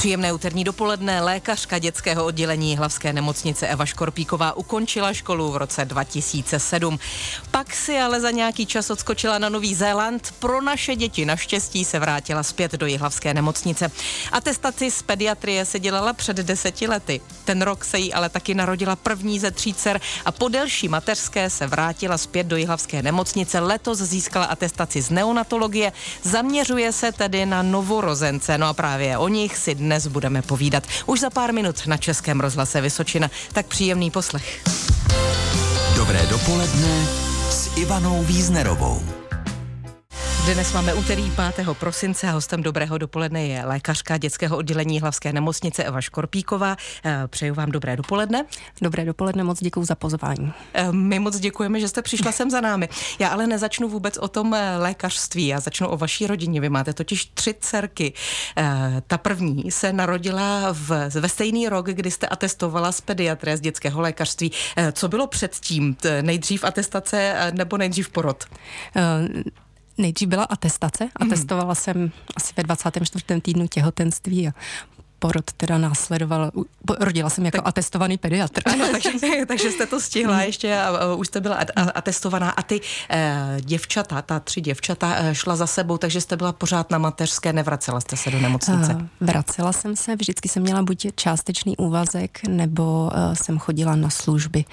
Příjemné úterní dopoledne lékařka dětského oddělení Hlavské nemocnice Eva Škorpíková ukončila školu v roce 2007. Pak si ale za nějaký čas odskočila na Nový Zéland. Pro naše děti naštěstí se vrátila zpět do Jihlavské nemocnice. Atestaci z pediatrie se dělala před deseti lety. Ten rok se jí ale taky narodila první ze tří dcer a po delší mateřské se vrátila zpět do Jihlavské nemocnice. Letos získala atestaci z neonatologie. Zaměřuje se tedy na novorozence. No a právě o nich si dnes budeme povídat. Už za pár minut na Českém rozhlase Vysočina. Tak příjemný poslech. Dobré dopoledne s Ivanou Víznerovou. Dnes máme úterý 5. prosince a hostem dobrého dopoledne je lékařka dětského oddělení Hlavské nemocnice Eva Škorpíková. Eh, přeju vám dobré dopoledne. Dobré dopoledne, moc děkuji za pozvání. Eh, my moc děkujeme, že jste přišla sem za námi. Já ale nezačnu vůbec o tom eh, lékařství, já začnu o vaší rodině. Vy máte totiž tři dcerky. Ta první se narodila v, ve stejný rok, kdy jste atestovala z pediatrie z dětského lékařství. Co bylo předtím? Nejdřív atestace nebo nejdřív porod? Uh, Nejdřív byla atestace. Mhm. Atestovala jsem asi ve 24. týdnu těhotenství a porod teda následoval, rodila jsem jako tak, atestovaný pediatr. Ano, takže, takže jste to stihla mhm. ještě a, a už jste byla atestovaná. A ty e, děvčata, ta tři děvčata e, šla za sebou, takže jste byla pořád na mateřské, nevracela jste se do nemocnice? E, vracela jsem se, vždycky jsem měla buď částečný úvazek, nebo e, jsem chodila na služby.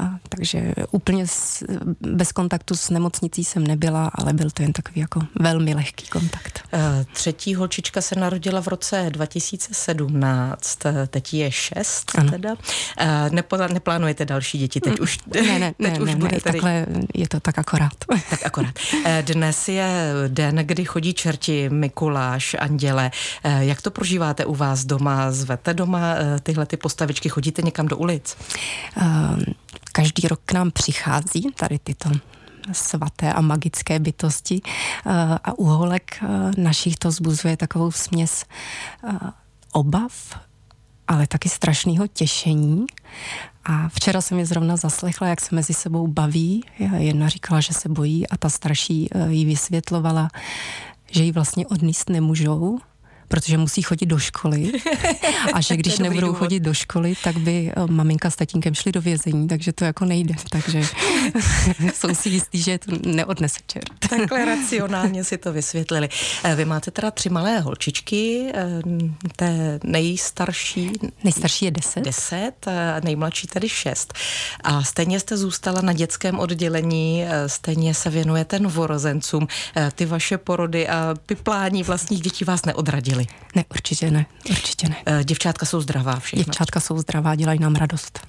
A, takže úplně s, bez kontaktu s nemocnicí jsem nebyla, ale byl to jen takový jako velmi lehký kontakt. E, třetí holčička se narodila v roce 2007 17, teď je 6 ano. teda. Eh, neplánujete další děti, teď mm, už, ne, ne, teď ne, už ne, bude ne, tady... takhle je to tak akorát. Tak akorát. Eh, dnes je den, kdy chodí čerti, Mikuláš, Anděle. Eh, jak to prožíváte u vás doma? Zvete doma tyhle ty postavičky? Chodíte někam do ulic? Každý rok k nám přichází tady tyto svaté a magické bytosti a u holek našich to zbuzuje takovou směs obav, ale taky strašného těšení. A včera jsem je zrovna zaslechla, jak se mezi sebou baví. Jedna říkala, že se bojí a ta starší eh, jí vysvětlovala, že ji vlastně odníst nemůžou, protože musí chodit do školy a že když nebudou důvod. chodit do školy, tak by eh, maminka s tatínkem šli do vězení, takže to jako nejde, takže jsou si jistí, že to neodnese čert. Takhle racionálně si to vysvětlili. Eh, vy máte teda tři malé holčičky, eh, té nejstarší... Nejstarší je deset. Deset, nejmladší tedy šest. A stejně jste zůstala na dětském oddělení, stejně se věnujete novorozencům. Ty vaše porody a piplání vlastních dětí vás neodradily neměli? Ne, určitě ne, určitě ne. Eh, děvčátka jsou zdravá všechno? Děvčátka jsou zdravá, dělají nám radost.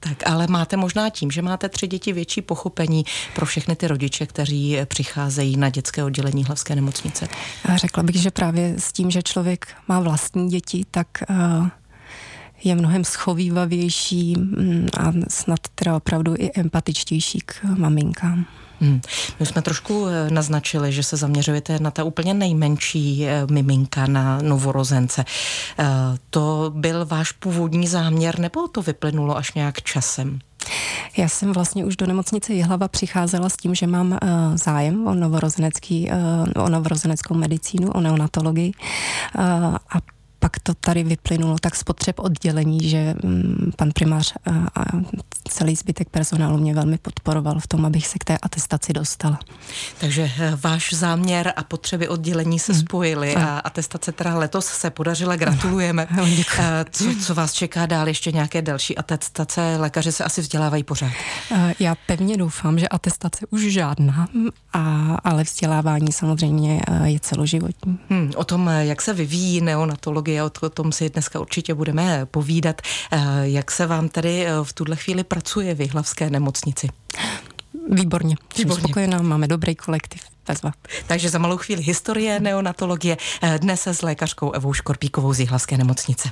Tak, ale máte možná tím, že máte tři děti větší pochopení pro všechny ty rodiče, kteří přicházejí na dětské oddělení hlavské nemocnice? A řekla bych, že právě s tím, že člověk má vlastní děti, tak uh, je mnohem schovývavější mm, a snad teda opravdu i empatičtější k maminkám. Hmm. My jsme trošku eh, naznačili, že se zaměřujete na ta úplně nejmenší eh, miminka, na novorozence. Eh, to byl váš původní záměr, nebo to vyplynulo až nějak časem? Já jsem vlastně už do nemocnice Jihlava přicházela s tím, že mám uh, zájem o novorozenecký, uh, o novorozeneckou medicínu, o neonatologii uh, a pak to tady vyplynulo tak z potřeb oddělení, že mm, pan primář a celý zbytek personálu mě velmi podporoval v tom, abych se k té atestaci dostala. Takže eh, váš záměr a potřeby oddělení se hmm. spojily a atestace teda letos se podařila, gratulujeme. Eh, co, co vás čeká dál, ještě nějaké další atestace? Lékaři se asi vzdělávají pořád. Eh, já pevně doufám, že atestace už žádná, a, ale vzdělávání samozřejmě je celoživotní. Hmm, o tom, jak se vyvíjí neonatologie, o tom si dneska určitě budeme povídat. Jak se vám tedy v tuhle chvíli pracuje v Jihlavské nemocnici? Výborně. Výborně. spokojená, máme dobrý kolektiv. Bezva. Takže za malou chvíli historie neonatologie, eh, dnes se s lékařkou Evou Škorpíkovou z Jihlavské nemocnice.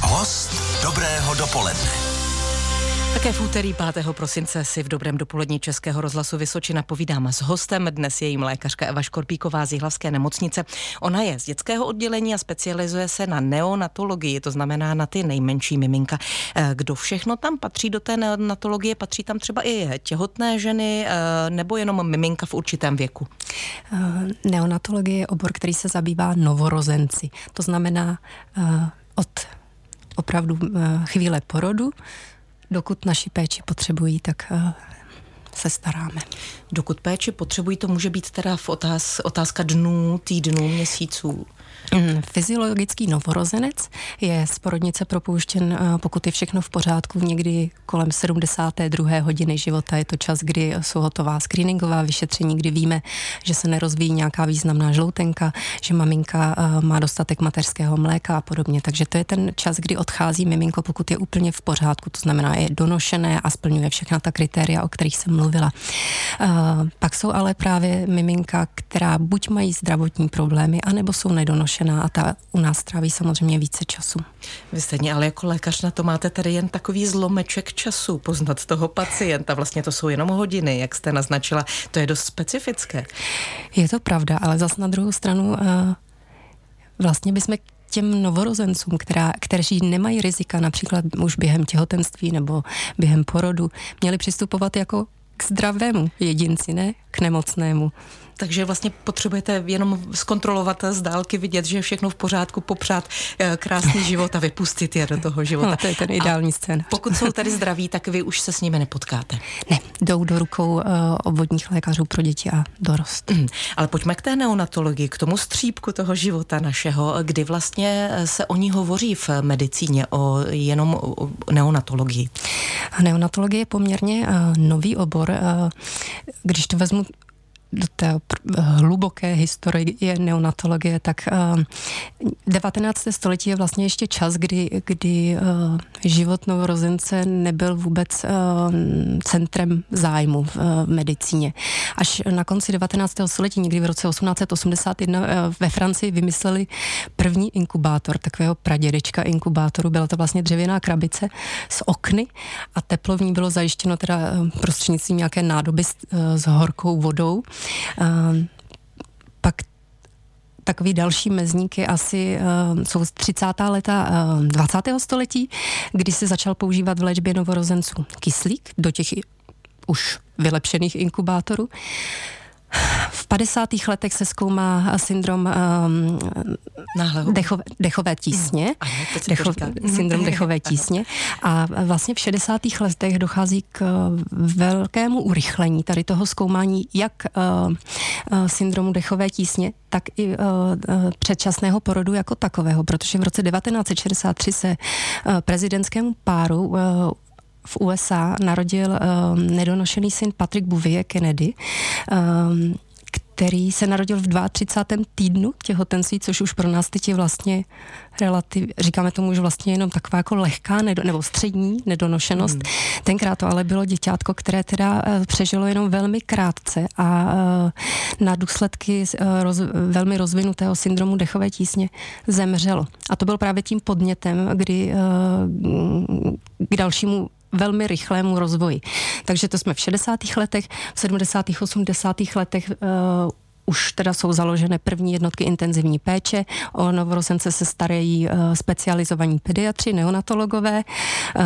Host dobrého dopoledne. Také v úterý 5. prosince si v dobrém dopolední Českého rozhlasu Vysočina povídám s hostem. Dnes je jim lékařka Eva Škorpíková z Jihlavské nemocnice. Ona je z dětského oddělení a specializuje se na neonatologii, to znamená na ty nejmenší miminka. Eh, kdo všechno tam patří do té neonatologie? Patří tam třeba i těhotné ženy eh, nebo jenom miminka v určitém věku? Eh, neonatologie je obor, který se zabývá novorozenci. To znamená od opravdu chvíle porodu dokud naši péči potřebují, tak eh, se staráme. Dokud péči potřebují, to může být teda v otáz, otázka dnů, týdnů, měsíců. Mm, fyziologický novorozenec je z porodnice propouštěn, eh, pokud je všechno v pořádku, někdy kolem 72. hodiny života. Je to čas, kdy jsou hotová screeningová vyšetření, kdy víme, že se nerozvíjí nějaká významná žloutenka, že maminka eh, má dostatek mateřského mléka a podobně. Takže to je ten čas, kdy odchází miminko, pokud je úplně v pořádku, to znamená, je donošené a splňuje všechna ta kritéria, o kterých jsem mluvila. Eh, pak jsou ale právě miminka, která buď mají zdravotní problémy, anebo jsou nedonošené zkušená a ta u nás tráví samozřejmě více času. Vy stejně ale jako lékař na to máte tedy jen takový zlomeček času poznat toho pacienta. Vlastně to jsou jenom hodiny, jak jste naznačila. To je dost specifické. Je to pravda, ale zas na druhou stranu uh, vlastně bychom těm novorozencům, která, kteří nemají rizika, například už během těhotenství nebo během porodu, měli přistupovat jako k zdravému jedinci, ne k nemocnému. Takže vlastně potřebujete jenom zkontrolovat z dálky, vidět, že je všechno v pořádku, popřát eh, krásný život a vypustit je do toho života. No, to je ten ideální scénář. Pokud jsou tady zdraví, tak vy už se s nimi nepotkáte. Ne, jdou do rukou uh, obvodních lékařů pro děti a dorost. Mm, ale pojďme k té neonatologii, k tomu střípku toho života našeho, kdy vlastně se o ní hovoří v medicíně, o jenom o neonatologii. Neonatologie je poměrně uh, nový obor. Uh, když to vezmu do té hluboké historie neonatologie, tak 19. Eh, století je vlastně ještě čas, kdy, kdy život novorozence nebyl vůbec eh, centrem zájmu v medicíně. Až na konci 19. století, někdy v roce 1881 ve Francii vymysleli první inkubátor, takového pradědečka inkubátoru. Byla to vlastně dřevěná krabice s okny a teplo v ní bylo zajištěno teda prostřednictvím nějaké nádoby s, s horkou vodou pak takový další mezníky asi uh, jsou z 30. leta uh, 20. století, kdy se začal používat v léčbě novorozenců kyslík do těch už vylepšených inkubátorů. V 50. letech se zkoumá syndrom um, dechové, dechové tísně. Mm. Ano, Decho, syndrom dechové tísně. A vlastně v 60. letech dochází k velkému urychlení tady toho zkoumání jak uh, syndromu dechové tísně, tak i uh, předčasného porodu jako takového, protože v roce 1963 se uh, prezidentskému páru uh, v USA narodil um, nedonošený syn Patrick Bouvier Kennedy, um, který se narodil v 32. týdnu těhotenství, což už pro nás teď je vlastně relativ, říkáme tomu už vlastně jenom taková jako lehká nedo, nebo střední nedonošenost. Hmm. Tenkrát to ale bylo děťátko, které teda uh, přežilo jenom velmi krátce a uh, na důsledky uh, roz, velmi rozvinutého syndromu dechové tísně zemřelo. A to byl právě tím podnětem, kdy uh, k dalšímu velmi rychlému rozvoji. Takže to jsme v 60. letech, v 70. 80. letech uh, už teda jsou založené první jednotky intenzivní péče. O novorozence se starají uh, specializovaní pediatři, neonatologové. Uh,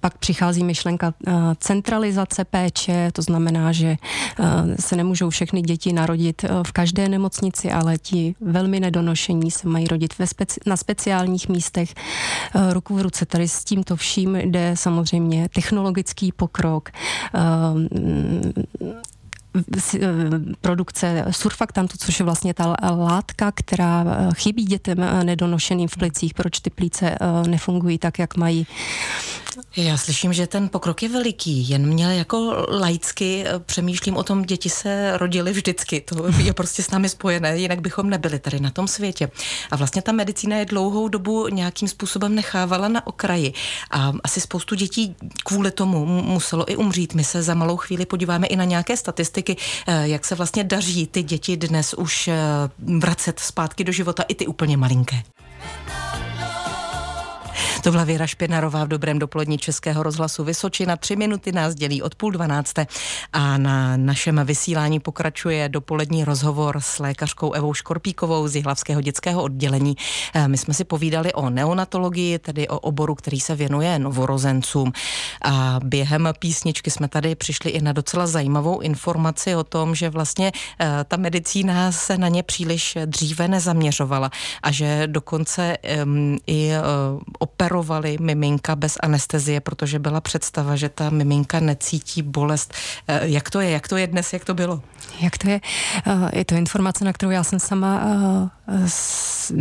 pak přichází myšlenka uh, centralizace péče, to znamená, že uh, se nemůžou všechny děti narodit v každé nemocnici, ale ti velmi nedonošení se mají rodit ve speci- na speciálních místech. Ruku v ruce tady s tímto vším jde samozřejmě technologický pokrok, uh, Eh, produkce surfaktantu, což je vlastně ta látka, která eh, chybí dětem eh, nedonošeným v plicích, proč ty plíce nefungují tak, jak mají. Já slyším, že ten pokrok je veliký, jen měl jako laicky přemýšlím o tom, děti se rodily vždycky, to je prostě s námi spojené, jinak bychom nebyli tady na tom světě. A vlastně ta medicína je dlouhou dobu nějakým způsobem nechávala na okraji a asi spoustu dětí kvůli tomu muselo i umřít. My se za malou chvíli podíváme i na nějaké statistiky, eh, jak se vlastně daří ty děti dnes už eh, vracet zpátky do života, i ty úplně malinké. To byla Věra Špěnarová v dobrém dopolední Českého rozhlasu Vysočina. Tři minuty nás dělí od půl dvanácté a na našem vysílání pokračuje dopolední rozhovor s lékařkou Evou Škorpíkovou z Jihlavského dětského oddělení. Eh, my jsme si povídali o neonatologii, tedy o oboru, který se věnuje novorozencům. A během písničky jsme tady přišli i na docela zajímavou informaci o tom, že vlastně eh, ta medicína se na ně příliš dříve nezaměřovala a že dokonce i uh, operovali miminka bez anestezie, protože byla představa, že ta miminka necítí bolest. Uh, jak to je? Jak to je dnes? Jak to bylo? Jak to je? Uh, je to informace, na kterou já jsem sama uh,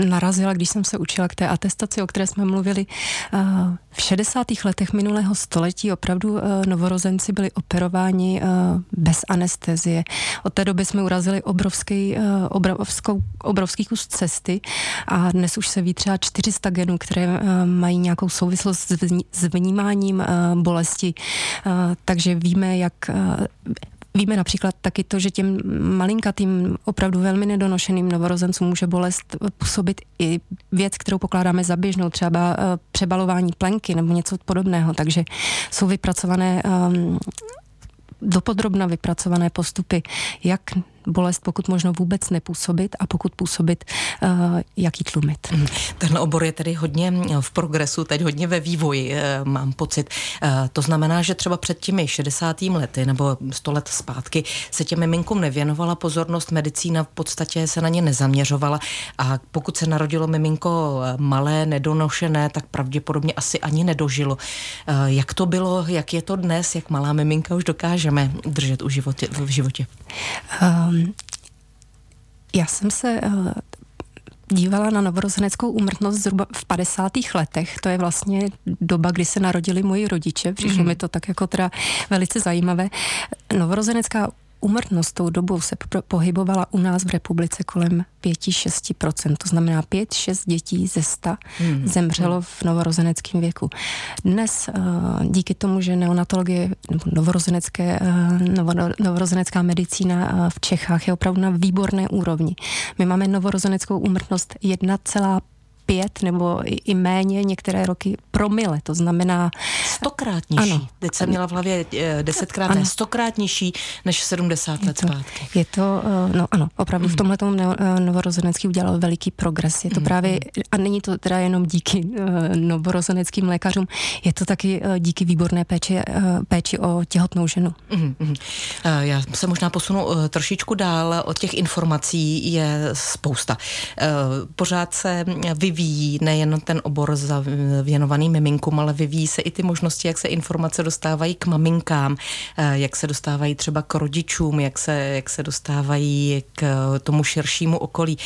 narazila, když jsem se učila k té atestaci, o které jsme mluvili. V 60. letech minulého století opravdu novorozenci byli operováni bez anestezie. Od té doby jsme urazili obrovský, obrovskou, obrovský kus cesty a dnes už se ví třeba 400 genů, které mají nějakou souvislost s vnímáním bolesti. Takže víme, jak Víme například taky to, že těm malinkatým, opravdu velmi nedonošeným novorozencům může bolest působit i věc, kterou pokládáme za běžnou, třeba eh, přebalování plenky nebo něco podobného. Takže jsou vypracované um, dopodrobna vypracované postupy, jak bolest pokud možno vůbec nepůsobit a pokud působit, uh, jak ji tlumit. Mhm. Tenhle obor je tedy hodně eh, v progresu, teď hodně ve vývoji, uh, mám pocit. To znamená, že třeba před těmi 60. lety nebo 100 let zpátky se těm miminkům nevěnovala pozornost, medicína v podstatě se na ně nezaměřovala a pokud se narodilo miminko malé, nedonošené, tak pravděpodobně asi ani nedožilo. Jak to bylo, jak je to dnes, jak malá miminka už dokážeme držet u životě, v životě? Um, Um, já jsem se uh, dívala na novorozeneckou úmrtnost zhruba v 50. letech. To je vlastně doba, kdy se narodili moji rodiče. Přišlo mm. mi to tak jako teda velice zajímavé. Novorozenecká Umrtnost tou dobou se pohybovala u nás v republice kolem 5-6%, to znamená 5-6 dětí ze 100 hmm. zemřelo v novorozeneckém věku. Dnes eh, díky tomu, že neonatologie nebo novorozenecké, eh, novorozenecká medicína eh, v Čechách je opravdu na výborné úrovni. My máme novorozeneckou úmrtnost pět nebo i méně některé roky promile, to znamená... Stokrát nižší. Ano. Teď jsem měla v hlavě eh, desetkrát, ano. ne, stokrát nižší než 70 je let to, zpátky. Je to, eh, no ano, opravdu mm. v tomhle tomu eh, novorozenecký udělal veliký progres. Je to mm. právě, a není to teda jenom díky novorozeneckým lékařům, je to taky díky výborné péči, péči o těhotnou ženu. Mm. Já se možná posunu trošičku dál, od těch informací je spousta. Pořád se vyvíjí vyvíjí nejen ten obor věnovaný miminkům, ale vyvíjí se i ty možnosti, jak se informace dostávají k maminkám, eh, jak se dostávají třeba k rodičům, jak se, jak se dostávají k tomu širšímu okolí.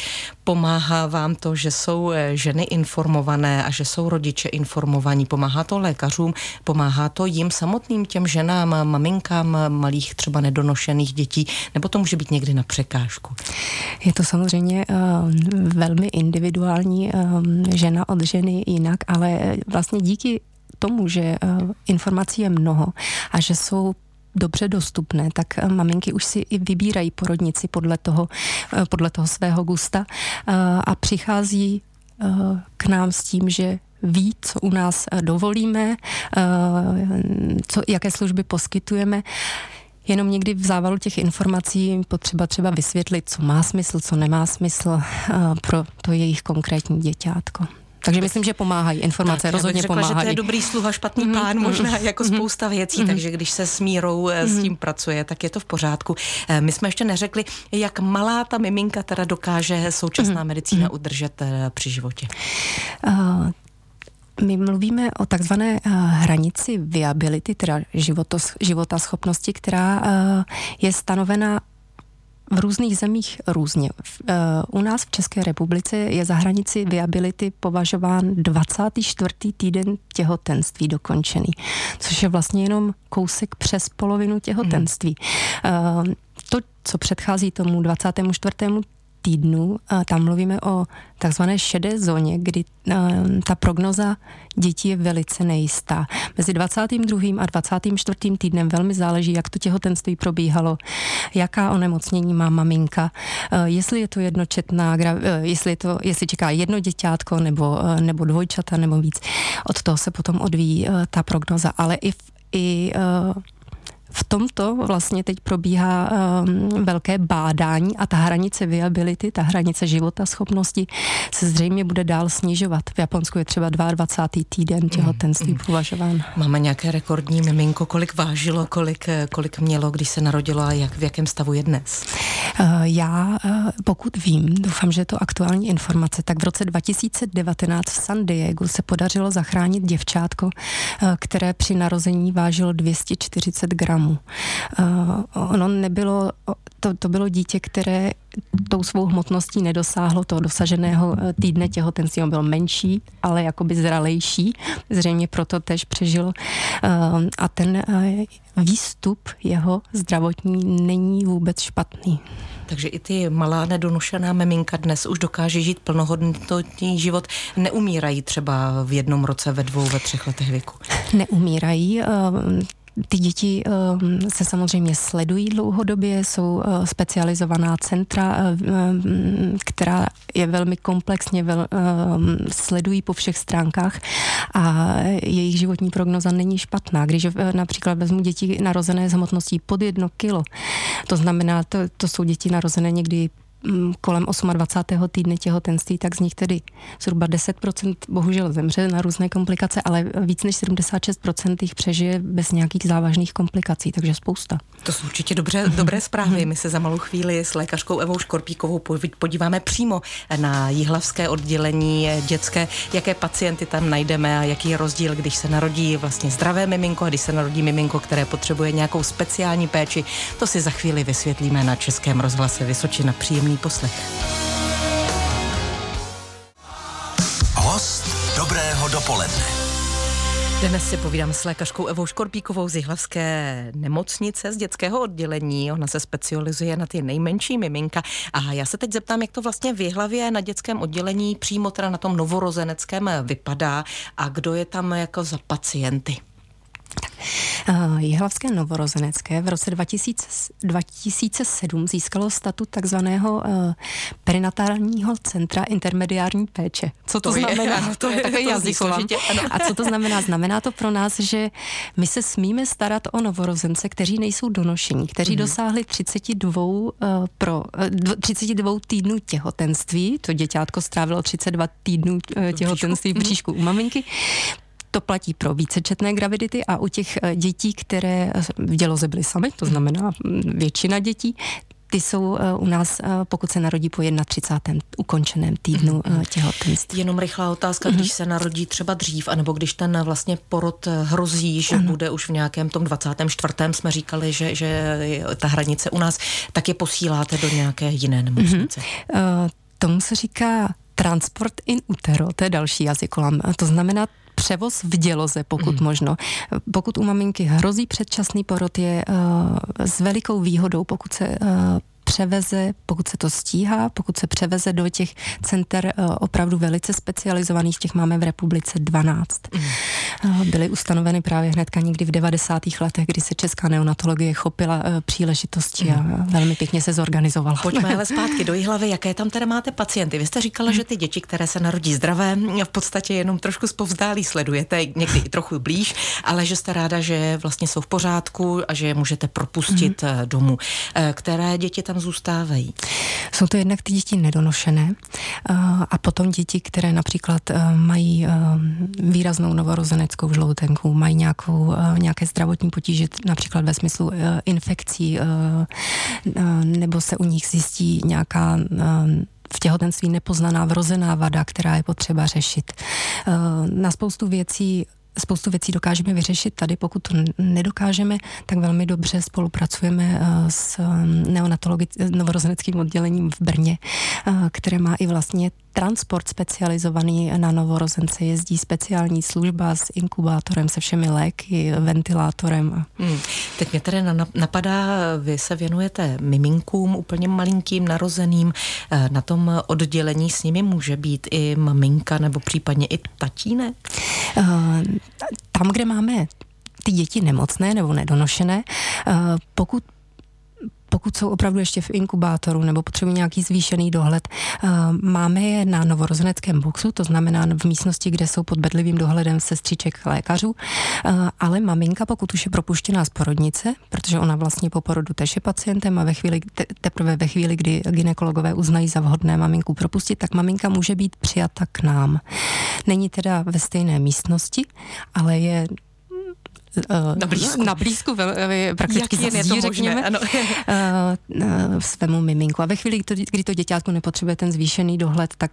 Pomáhá vám to, že jsou eh, ženy informované a že jsou rodiče informovaní. Pomáhá to lékařům, pomáhá to jim samotným těm ženám, maminkám malých třeba nedonošených dětí, nebo to může být někdy na překážku? Je to samozřejmě uh, velmi individuální. Uh, Um, žena od ženy jinak, ale vlastně díky tomu, že uh, informací je mnoho a že jsou dobře dostupné, tak uh, maminky už si i vybírají porodnici podle toho, uh, podle toho svého gusta a přichází k nám s tím, že ví, co u nás dovolíme, co, jaké služby poskytujeme. Jenom někdy v závalu těch informací potřeba třeba vysvětlit, co má smysl, co nemá smysl pro to jejich konkrétní děťátko. Takže myslím, že pomáhají. Informace tak, rozhodně řekla, pomáhají. že to je dobrý sluha, špatný mm-hmm. pán, možná jako mm-hmm. spousta věcí, mm-hmm. takže když se s mírou mm-hmm. s tím pracuje, tak je to v pořádku. Eh, my jsme ještě neřekli, jak malá ta miminka teda dokáže současná mm-hmm. medicína udržet eh, při životě. Uh, my mluvíme o takzvané uh, hranici viability, teda životos, života schopnosti, která uh, je stanovena v různých zemích různě. Uh, u nás v České republice je za hranici viability považován 24. týden těhotenství dokončený, což je vlastně jenom kousek přes polovinu těhotenství. Hmm. To, co předchází tomu 24 týdnů. Tam mluvíme o takzvané šedé zóně, kdy ta prognoza dětí je velice nejistá. Mezi 22. a 24. týdnem velmi záleží, jak to těhotenství probíhalo, jaká onemocnění má maminka, jestli je to jednočetná, jestli, je to, jestli čeká jedno děťátko nebo, nebo dvojčata nebo víc. Od toho se potom odvíjí ta prognoza, ale i, v, i v tomto vlastně teď probíhá um, velké bádání a ta hranice viability, ta hranice života schopnosti se zřejmě bude dál snižovat. V Japonsku je třeba 22. týden těhotenství mm, mm. považován. Máme nějaké rekordní miminko, kolik vážilo, kolik, kolik mělo, když se narodilo a jak, v jakém stavu je dnes? Uh, já, uh, pokud vím, doufám, že je to aktuální informace, tak v roce 2019 v San Diego se podařilo zachránit děvčátko, uh, které při narození vážilo 240 gramů programu. Uh, ono nebylo, to, to bylo dítě, které tou svou hmotností nedosáhlo toho dosaženého eh, týdne těhotenství. On byl menší, ale jakoby zralejší. Zřejmě proto tež přežilo. Uh, a ten uh, výstup jeho zdravotní není vůbec špatný. Takže i ty malá nedonošená miminka dnes už dokáže žít plnohodnotný život. Neumírají třeba v jednom roce, ve dvou, ve třech letech věku. Neumírají. Ty děti ehm, se samozřejmě sledují dlouhodobě, jsou eh, specializovaná centra, eh, ehm, která je velmi komplexně vel, ehm, sledují po všech stránkách a jejich životní prognoza není špatná. Když eh, například vezmu děti narozené s hmotností pod jedno kilo, to znamená, to, to jsou děti narozené někdy kolem 28. týdne těhotenství, tak z nich tedy zhruba 10% bohužel zemře na různé komplikace, ale víc než 76% jich přežije bez nějakých závažných komplikací, takže spousta. To jsou určitě dobře, dobré zprávy. My se za malou chvíli s lékařkou Evou Škorpíkovou podíváme přímo na jihlavské oddělení dětské, jaké pacienty tam najdeme a jaký je rozdíl, když se narodí vlastně zdravé miminko a když se narodí miminko, které potřebuje nějakou speciální péči. To si za chvíli vysvětlíme na Českém rozhlase Vysočina. Příjemný poslech. Host dobrého dopoledne. Dnes si povídám s lékařkou Evou Škorpíkovou z Jihlavské nemocnice z dětského oddělení. Ona se specializuje na ty nejmenší miminka. A já se teď zeptám, jak to vlastně v Jihlavě na dětském oddělení přímo teda na tom novorozeneckém vypadá a kdo je tam jako za pacienty. Uh, Jihlavské novorozenecké v roce 2000, 2007 získalo statut takzvaného uh, perinatálního centra intermediární péče. Co to, to znamená? Je, ano, to je takový jazyk. A co to znamená? Znamená to pro nás, že my se smíme starat o novorozence, kteří nejsou donošení, kteří mm-hmm. dosáhli 32, uh, pro, uh, 32 týdnů těhotenství, to děťátko strávilo 32 týdnů uh, těhotenství v bříšku u maminky, to platí pro vícečetné gravidity a u těch eh, dětí, které v děloze byly samy, to znamená mm, většina dětí, ty jsou eh, u nás, eh, pokud se narodí po 31. ukončeném týdnu mm-hmm. těhotenství. Jenom rychlá otázka, když se narodí třeba dřív, anebo když ten vlastně porod hrozí, že ano. bude už v nějakém tom 24. jsme říkali, že, že ta hranice u nás, tak je posíláte do nějaké jiné nemocnice. Tomu se říká transport in utero, to je další jazykolam. To znamená, převoz v děloze, pokud mm. možno. Pokud u maminky hrozí předčasný porod, je uh, s velikou výhodou, pokud se uh, převeze, pokud se to stíhá, pokud se převeze do těch center uh, opravdu velice specializovaných, těch máme v republice 12. Mm. Uh, byly ustanoveny právě hnedka někdy v 90. letech, kdy se česká neonatologie chopila uh, příležitosti a velmi pěkně se zorganizovala. Pojďme ale zpátky do hlavy, jaké tam teda máte pacienty. Vy jste říkala, že ty děti, které se narodí zdravé, v podstatě jenom trošku zpovzdálí sledujete, někdy i trochu blíž, ale že jste ráda, že vlastně jsou v pořádku a že je můžete propustit mm. domů. Které děti tam tam zůstávají? Jsou to jednak ty děti nedonošené eh, a potom děti, které například eh, mají eh, výraznou novorozeneckou žloutenku, mají nějakou, nějaké zdravotní potíže, například ve smyslu infekcí, nebo se u nich zjistí nějaká v těhotenství nepoznaná vrozená vada, která je potřeba řešit. Na spoustu věcí spoustu věcí dokážeme vyřešit tady. Pokud to nedokážeme, tak velmi dobře spolupracujeme s novorozeneckým oddělením v Brně, které má i vlastně transport specializovaný na novorozence. Jezdí speciální služba s inkubátorem, se všemi léky, ventilátorem. Hmm. Teď mě tedy napadá, vy se věnujete miminkům, úplně malinkým, narozeným. Eh, na tom oddělení s nimi může být i maminka nebo případně i tatínek? Eh, tam, kde máme ty děti nemocné nebo nedonošené, eh, pokud pokud jsou opravdu ještě v inkubátoru nebo potřebují nějaký zvýšený dohled, eh, máme je na novorozeneckém boxu, to znamená v místnosti, kde jsou pod bedlivým dohledem sestřiček lékařů, eh, ale maminka, pokud už je propuštěná z porodnice, protože ona vlastně po porodu tež je pacientem a ve chvíli, teprve ve chvíli, kdy ginekologové uznají za vhodné maminku propustit, tak maminka může být přijata k nám. Není teda ve stejné místnosti, ale je na blízku, na blízku prakticky Jak jen to řekněme, ano. svému miminku. A ve chvíli, kdy to děťátko nepotřebuje ten zvýšený dohled, tak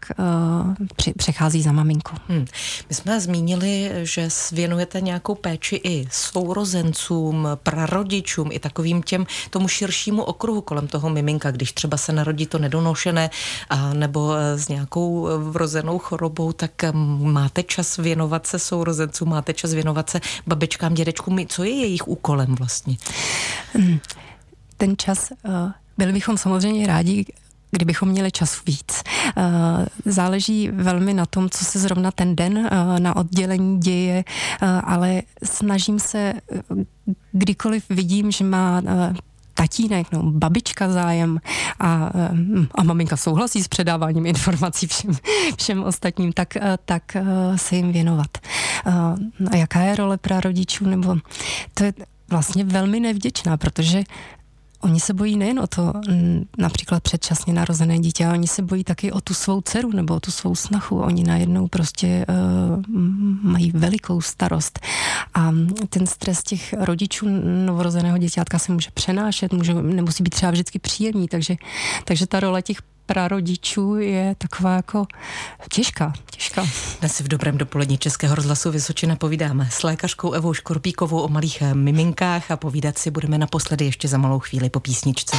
přechází za maminku. Hmm. My jsme zmínili, že věnujete nějakou péči i sourozencům, prarodičům, i takovým těm tomu širšímu okruhu kolem toho miminka, když třeba se narodí to nedonošené a nebo s nějakou vrozenou chorobou, tak máte čas věnovat se sourozencům, máte čas věnovat se babičkám, dědečkám, dědečkům, co je jejich úkolem vlastně? Hmm. Ten čas, uh, byli bychom samozřejmě rádi, kdybychom měli čas víc. Eh, záleží velmi na tom, co se zrovna ten den eh, na oddělení děje, ale snažím se, kdykoliv vidím, že má tatínek, no, babička zájem a, a maminka souhlasí s předáváním informací všem, všem ostatním, tak, tak se jim věnovat. A jaká je role prarodičů, nebo to je vlastně velmi nevděčná, protože Oni se bojí nejen o to například předčasně narozené dítě, ale oni se bojí taky o tu svou dceru nebo o tu svou snachu. Oni najednou prostě uh, mají velikou starost. A ten stres těch rodičů novorozeného děťátka se může přenášet, může, nemusí být třeba vždycky příjemný, takže, takže ta role těch prarodičů je taková jako těžká, těžká. Dnes v dobrém dopolední Českého rozhlasu Vysočina povídáme s lékařkou Evou Škorpíkovou o malých miminkách a povídat si budeme naposledy ještě za malou chvíli po písničce.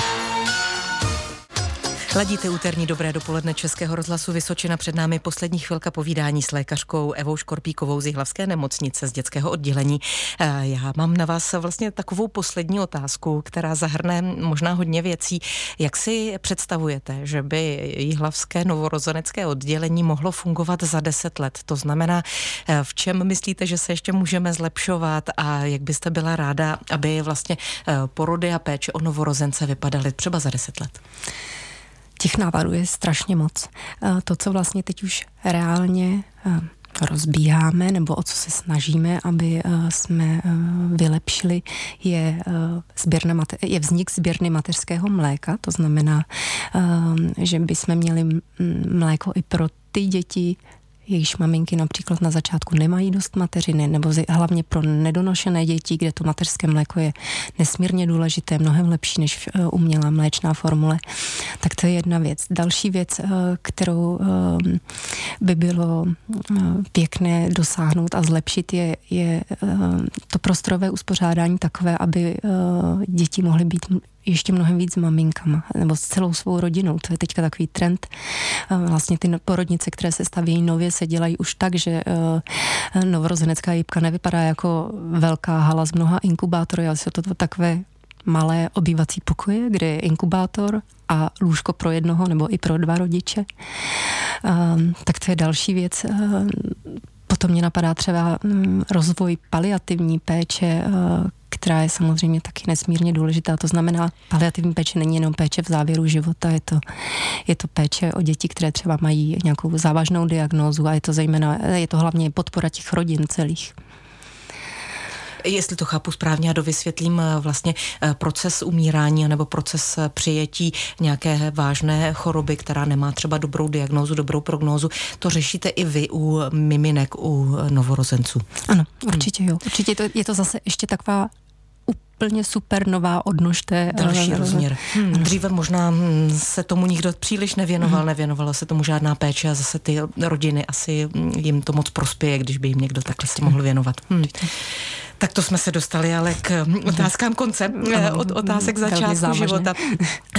Ladíte úterní dobré dopoledne Českého rozhlasu Vysočina. Před námi poslední chvilka povídání s lékařkou Evou Škorpíkovou z Jihlavské nemocnice z dětského oddělení. Eh, já mám na vás vlastně takovou poslední otázku, která zahrne možná hodně věcí. Jak si představujete, že by Jihlavské novorozenecké oddělení mohlo fungovat za deset let? To znamená, eh, v čem myslíte, že se ještě můžeme zlepšovat a jak byste byla ráda, aby vlastně eh, porody a péče o novorozence vypadaly třeba za deset let? Těch nápadů je strašně moc. Eh, to, co vlastně teď už reálně eh, rozbíháme nebo o co se snažíme, aby eh, jsme vylepšili, je, sběrna, je vznik sběrny mateřského mléka. To znamená, že bychom měli mléko i pro ty děti, jejichž maminky například na začátku nemají dost mateřiny, nebo hlavně pro nedonošené děti, kde to mateřské mléko je nesmírně důležité, mnohem lepší než eh, umělá mléčná formule, tak to je jedna věc. Další věc, eh, kterou eh, by bylo pěkné dosáhnout a zlepšit, je, je to prostorové uspořádání takové, aby děti mohly být ještě mnohem víc s maminkama, nebo s celou svou rodinou. To je teďka takový trend. Vlastně ty porodnice, které se stavějí nově, se dělají už tak, že eh, novorozenecká jípka nevypadá jako velká hala z mnoha inkubátorů, ale jsou to takové malé obývací pokoje, kde je inkubátor a lůžko pro jednoho nebo i pro dva rodiče. Um, tak to je další věc. Um, potom mě napadá třeba um, rozvoj paliativní péče, uh, která je samozřejmě taky nesmírně důležitá. To znamená, paliativní péče není jenom péče v závěru života, je to, je to péče o děti, které třeba mají nějakou závažnou diagnózu a je to zejména, je to hlavně podpora těch rodin celých. Jestli to chápu správně a dovysvětlím eh, vlastně eh, proces umírání nebo proces eh, přijetí nějaké vážné choroby, která nemá třeba dobrou diagnózu, dobrou prognózu, to řešíte i vy u miminek, u novorozenců. Ano, určitě jo. Určitě to, je to zase ještě taková úplně super nová odnož té... Další uh, rozměr. Hmm, dříve možná hm, se tomu nikdo příliš nevěnoval, hmm. nevěnovalo se tomu žádná péče a zase ty rodiny asi hm, jim to moc prospěje, když by jim někdo takhle si mohl věnovat. Hmm. Tak to jsme se dostali ale k otázkám konce, eh, od otázek začátku života.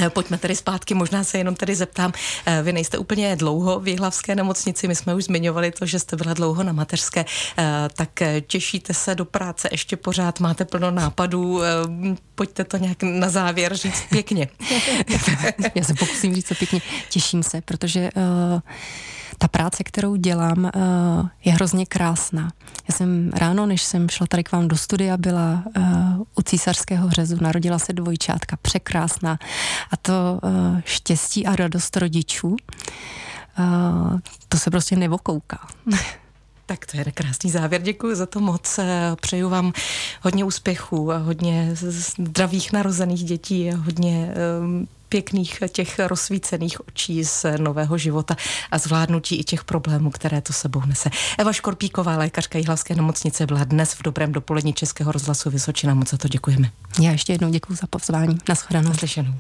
Eh, pojďme tedy zpátky, možná se jenom tedy zeptám, eh, vy nejste úplně dlouho v Jihlavské nemocnici, my jsme už zmiňovali to, že jste byla dlouho na mateřské, tak těšíte se do práce ještě pořád, máte plno nápadů, pojďte to nějak na závěr říct pěkně. Já se pokusím říct to pěkně. Těším se, protože uh, ta práce, kterou dělám, uh, je hrozně krásná. Já jsem ráno, než jsem šla tady k vám do studia, byla uh, u císařského řezu, narodila se dvojčátka, překrásná. A to uh, štěstí a radost rodičů, to se prostě nevokouká. Tak to je krásný závěr. Děkuji za to moc. Přeju vám hodně úspěchů a hodně zdravých narozených dětí a hodně um, pěkných těch rozsvícených očí z nového života a zvládnutí i těch problémů, které to sebou nese. Eva Škorpíková, lékařka Jihlavské nemocnice, byla dnes v dobrém dopolední Českého rozhlasu Vysočina. Moc za to děkujeme. Já ještě jednou děkuji za pozvání. Naschledanou. Naslyšenou.